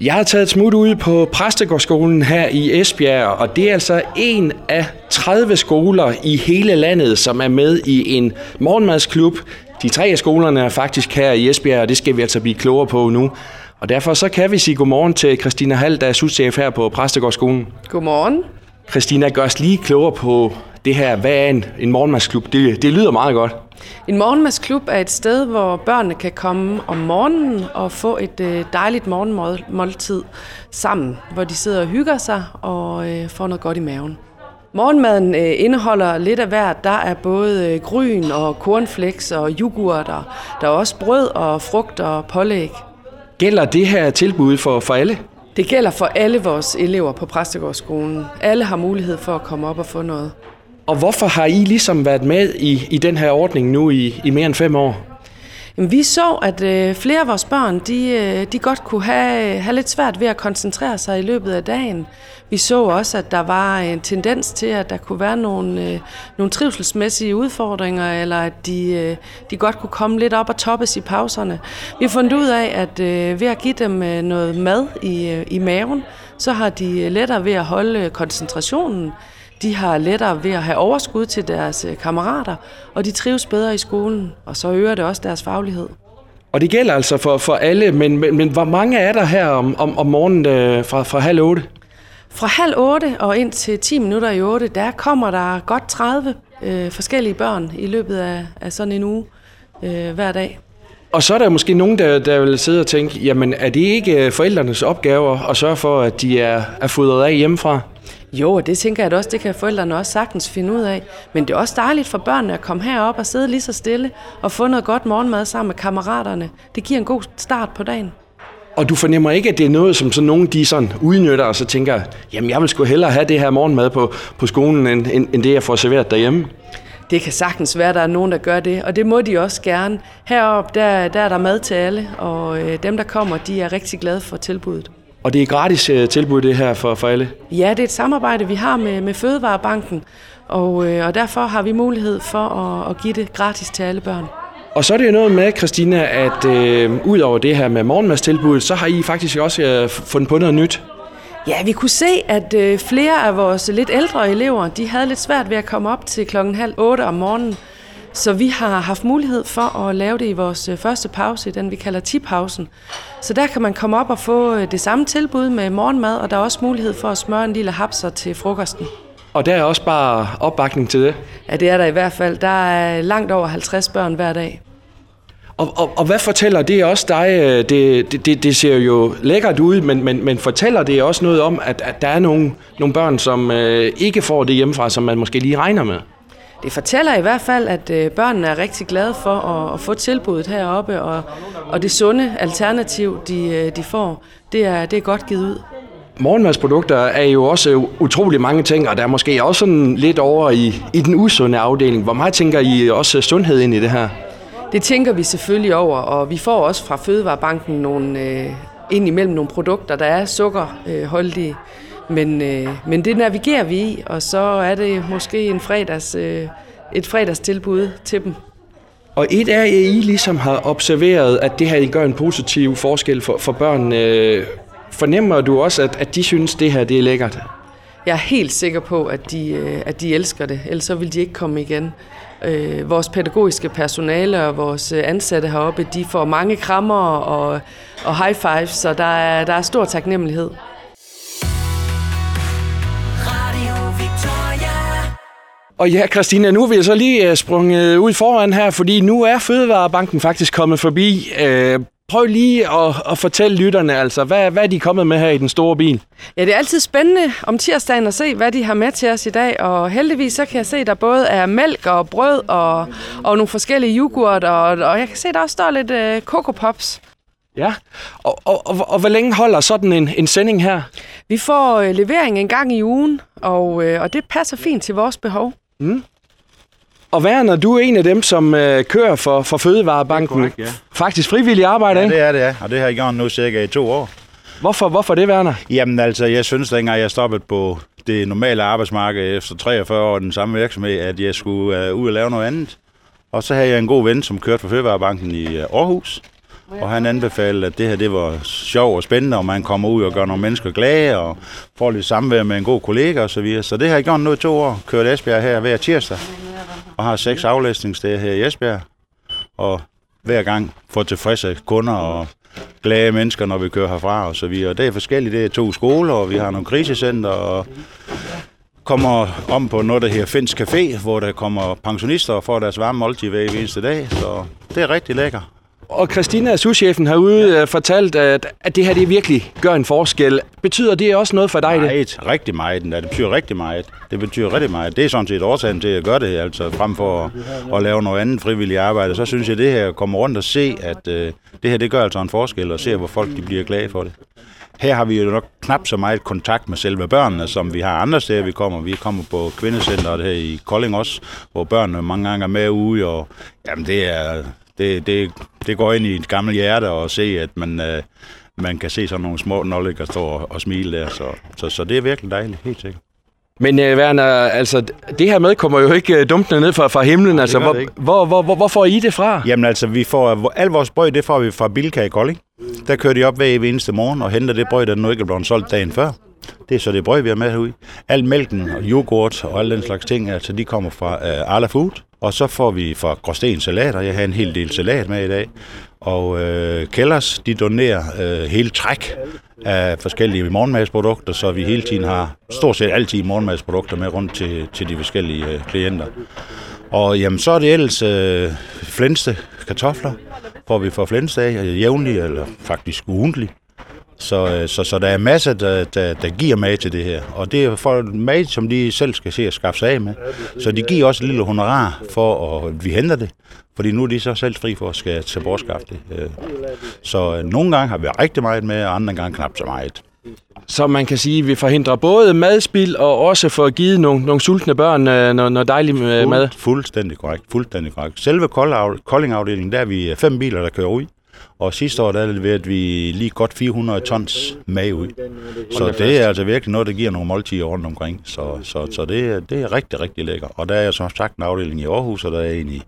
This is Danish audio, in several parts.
Jeg har taget et smut ud på Præstegårdsskolen her i Esbjerg, og det er altså en af 30 skoler i hele landet, som er med i en morgenmadsklub. De tre af skolerne er faktisk her i Esbjerg, og det skal vi altså blive klogere på nu. Og derfor så kan vi sige godmorgen til Christina Hall, der er souschef her på Præstegårdsskolen. Godmorgen. Christina, gør os lige klogere på det her. Hvad er en, en morgenmadsklub? Det, det lyder meget godt. En morgenmadsklub er et sted, hvor børnene kan komme om morgenen og få et øh, dejligt morgenmåltid sammen, hvor de sidder og hygger sig og øh, får noget godt i maven. Morgenmaden øh, indeholder lidt af hvert. Der er både gryn og cornflakes og yoghurt, og der er også brød og frugt og pålæg. Gælder det her tilbud for, for alle? Det gælder for alle vores elever på Præstegårdsskolen. Alle har mulighed for at komme op og få noget. Og hvorfor har I ligesom været med i, i den her ordning nu i, i mere end fem år? Jamen, vi så, at øh, flere af vores børn, de, øh, de godt kunne have, have lidt svært ved at koncentrere sig i løbet af dagen. Vi så også, at der var en tendens til, at der kunne være nogle, øh, nogle trivselsmæssige udfordringer, eller at de, øh, de godt kunne komme lidt op og toppes i pauserne. Vi har fundet ud af, at øh, ved at give dem øh, noget mad i, øh, i maven, så har de lettere ved at holde koncentrationen de har lettere ved at have overskud til deres øh, kammerater, og de trives bedre i skolen, og så øger det også deres faglighed. Og det gælder altså for, for alle, men, men, men hvor mange er der her om, om, om morgenen øh, fra, fra halv otte? Fra halv otte og ind til 10 minutter i otte, der kommer der godt 30 øh, forskellige børn i løbet af, af sådan en uge øh, hver dag. Og så er der måske nogen, der, der vil sidde og tænke, jamen er det ikke forældrenes opgave at sørge for, at de er, er fodret af hjemmefra? Jo, og det tænker jeg også, det kan forældrene også sagtens finde ud af. Men det er også dejligt for børnene at komme herop og sidde lige så stille og få noget godt morgenmad sammen med kammeraterne. Det giver en god start på dagen. Og du fornemmer ikke, at det er noget, som sådan nogen de sådan udnytter, og så tænker, jamen jeg vil sgu hellere have det her morgenmad på, på skolen, end, end, end det, jeg får serveret derhjemme? Det kan sagtens være, at der er nogen, der gør det, og det må de også gerne. Heroppe, der, der er der mad til alle, og øh, dem, der kommer, de er rigtig glade for tilbuddet. Og det er gratis øh, tilbud, det her for, for alle? Ja, det er et samarbejde, vi har med, med Fødevarebanken, og, øh, og derfor har vi mulighed for at, at give det gratis til alle børn. Og så er det jo noget med, Christina, at øh, ud over det her med morgenmadstilbuddet, så har I faktisk også øh, fundet på noget nyt. Ja, vi kunne se, at øh, flere af vores lidt ældre elever, de havde lidt svært ved at komme op til klokken halv otte om morgenen. Så vi har haft mulighed for at lave det i vores øh, første pause, den vi kalder tipausen. Så der kan man komme op og få øh, det samme tilbud med morgenmad, og der er også mulighed for at smøre en lille hapser til frokosten. Og der er også bare opbakning til det? Ja, det er der i hvert fald. Der er langt over 50 børn hver dag. Og, og, og hvad fortæller det også dig? Øh, det, det, det ser jo lækkert ud, men, men, men fortæller det også noget om, at, at der er nogle, nogle børn, som øh, ikke får det hjemmefra, som man måske lige regner med? det fortæller i hvert fald, at øh, børnene er rigtig glade for at, at få tilbuddet heroppe, og, og det sunde alternativ, de, øh, de får, det er, det er godt givet ud. Morgenmadsprodukter er jo også utrolig mange ting, og der er måske også sådan lidt over i, i den usunde afdeling. Hvor meget tænker I også sundhed ind i det her? Det tænker vi selvfølgelig over, og vi får også fra Fødevarebanken nogle, øh, ind imellem nogle produkter, der er sukkerholdige. Øh, men, øh, men det navigerer vi i, og så er det måske en fredags, øh, et fredagstilbud til dem. Og et er, at I ligesom har observeret, at det her gør en positiv forskel for, for børn. Øh, fornemmer du også, at, at de synes, at det her det er lækkert? Jeg er helt sikker på, at de, øh, at de elsker det, ellers så vil de ikke komme igen. Øh, vores pædagogiske personale og vores ansatte heroppe, de får mange krammer og, og high fives, så der er, der er stor taknemmelighed. Og ja, Christina, nu vil jeg så lige sprunget ud foran her, fordi nu er Fødevarebanken faktisk kommet forbi. Uh, prøv lige at, at fortælle lytterne, altså, hvad, hvad er de kommet med her i den store bil? Ja, det er altid spændende om tirsdagen at se, hvad de har med til os i dag, og heldigvis så kan jeg se, at der både er mælk og brød og, og nogle forskellige yoghurt, og, og jeg kan se, at der også står lidt uh, Coco Pops. Ja, og, og, og, og hvor længe holder sådan en, en sending her? Vi får uh, levering en gang i ugen, og, uh, og det passer fint til vores behov. Mm. Og Werner, du er en af dem, som øh, kører for, for Fødevarebanken. Korrekt, ja. Faktisk frivillig arbejde, ja, det er det, ja. Og det har jeg gjort nu cirka i to år. Hvorfor, hvorfor det, Werner? Jamen altså, jeg synes, dengang jeg stoppede på det normale arbejdsmarked efter 43 år den samme virksomhed, at jeg skulle uh, ud og lave noget andet. Og så havde jeg en god ven, som kørte for Fødevarebanken i uh, Aarhus. Og han anbefalede, at det her det var sjov og spændende, og man kommer ud og gør nogle mennesker glade, og får lidt samvær med en god kollega osv. Så, videre. så det har jeg gjort nu i to år. Kørt Esbjerg her hver tirsdag, og har seks aflæsningsdage her i Esbjerg. Og hver gang får tilfredse kunder og glade mennesker, når vi kører herfra og så videre. Det er forskelligt. Det er to skoler, og vi har nogle krisecenter, og kommer om på noget, der hedder Fins Café, hvor der kommer pensionister og får deres varme måltid hver eneste dag. Så det er rigtig lækker. Og Christina, souschefen, har ude ja. fortalt, at, at det her det virkelig gør en forskel. Betyder det også noget for dig? Nej, det? rigtig meget. Det betyder rigtig meget. Det betyder rigtig meget. Det er sådan set årsagen til at gøre det, altså frem for at, at lave noget andet frivilligt arbejde. Så synes jeg, at det her kommer rundt og se, at uh, det her det gør altså en forskel, og se, hvor folk de bliver glade for det. Her har vi jo nok knap så meget kontakt med selve børnene, som vi har andre steder, vi kommer. Vi kommer på kvindecenteret her i Kolding også, hvor børnene mange gange er med ude, og jamen det er, det, det, det går ind i et gammelt hjerte at se, at man, øh, man kan se sådan nogle små nolliger stå og, og smile der. Så, så, så det er virkelig dejligt, helt sikkert. Men uh, Werner, altså, det her med kommer jo ikke uh, dumpende ned fra, fra himlen. Altså, hvor, hvor, hvor, hvor, hvor får I det fra? Jamen altså, vi får, al vores brød, det får vi fra Bilka i Kolding. Der kører de op hver eneste morgen og henter det brød, der nu ikke er blevet solgt dagen før. Det er så det brød, vi har med herude. Al mælken og yoghurt og alle den slags ting, altså de kommer fra uh, Arla Food. Og så får vi fra Gråsten Salater. Jeg har en hel del salat med i dag. Og øh, Kellers, de donerer øh, hele træk af forskellige morgenmadsprodukter, så vi hele tiden har stort set altid morgenmadsprodukter med rundt til, til de forskellige øh, klienter. Og jamen, så er det ellers øh, flænste kartofler, får vi fra flænste af jævnligt, eller faktisk ugentligt. Så, øh, så, så der er masser, der, der, der giver mad til det her. Og det er for mad, som de selv skal se at skaffe sig af med. Så de giver også et lille honorar for, at vi henter det. Fordi nu er de så selv fri for at skal til bortskaffe det. Øh. Så nogle gange har vi rigtig meget med, og andre gange knap så meget. Så man kan sige, at vi forhindrer både madspil og også får givet nogle, nogle sultne børn noget, noget dejligt Fuld, mad. Fuldstændig korrekt. Fuldstændig korrekt. Selve Kolding-afdelingen, der er vi fem biler, der kører ud. Og sidste år der leverede vi lige godt 400 tons mag ud. Så det er altså virkelig noget, der giver nogle måltider rundt omkring. Så, så, så det, det er rigtig, rigtig lækker. Og der er som sagt en afdeling i Aarhus, og der er en i,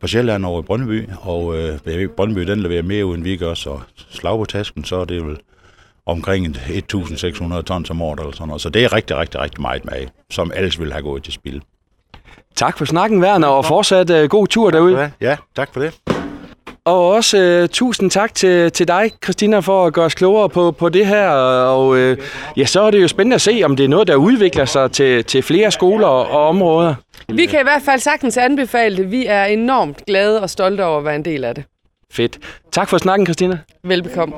på Sjælland over i Brøndby. Og øh, Brøndby den leverer mere ud, end vi gør. Så slag på tasken, så er det vel omkring 1.600 tons om året eller sådan noget. Så det er rigtig, rigtig, rigtig meget mag, som ellers ville have gået til spil. Tak for snakken, Werner, og fortsat uh, god tur derude. Ja, tak for det. Og også uh, tusind tak til, til dig, Christina, for at gøre os klogere på, på det her. Og uh, ja, så er det jo spændende at se, om det er noget, der udvikler sig til, til flere skoler og områder. Vi kan i hvert fald sagtens anbefale det. Vi er enormt glade og stolte over at være en del af det. Fedt. Tak for snakken, Christina. Velbekomme.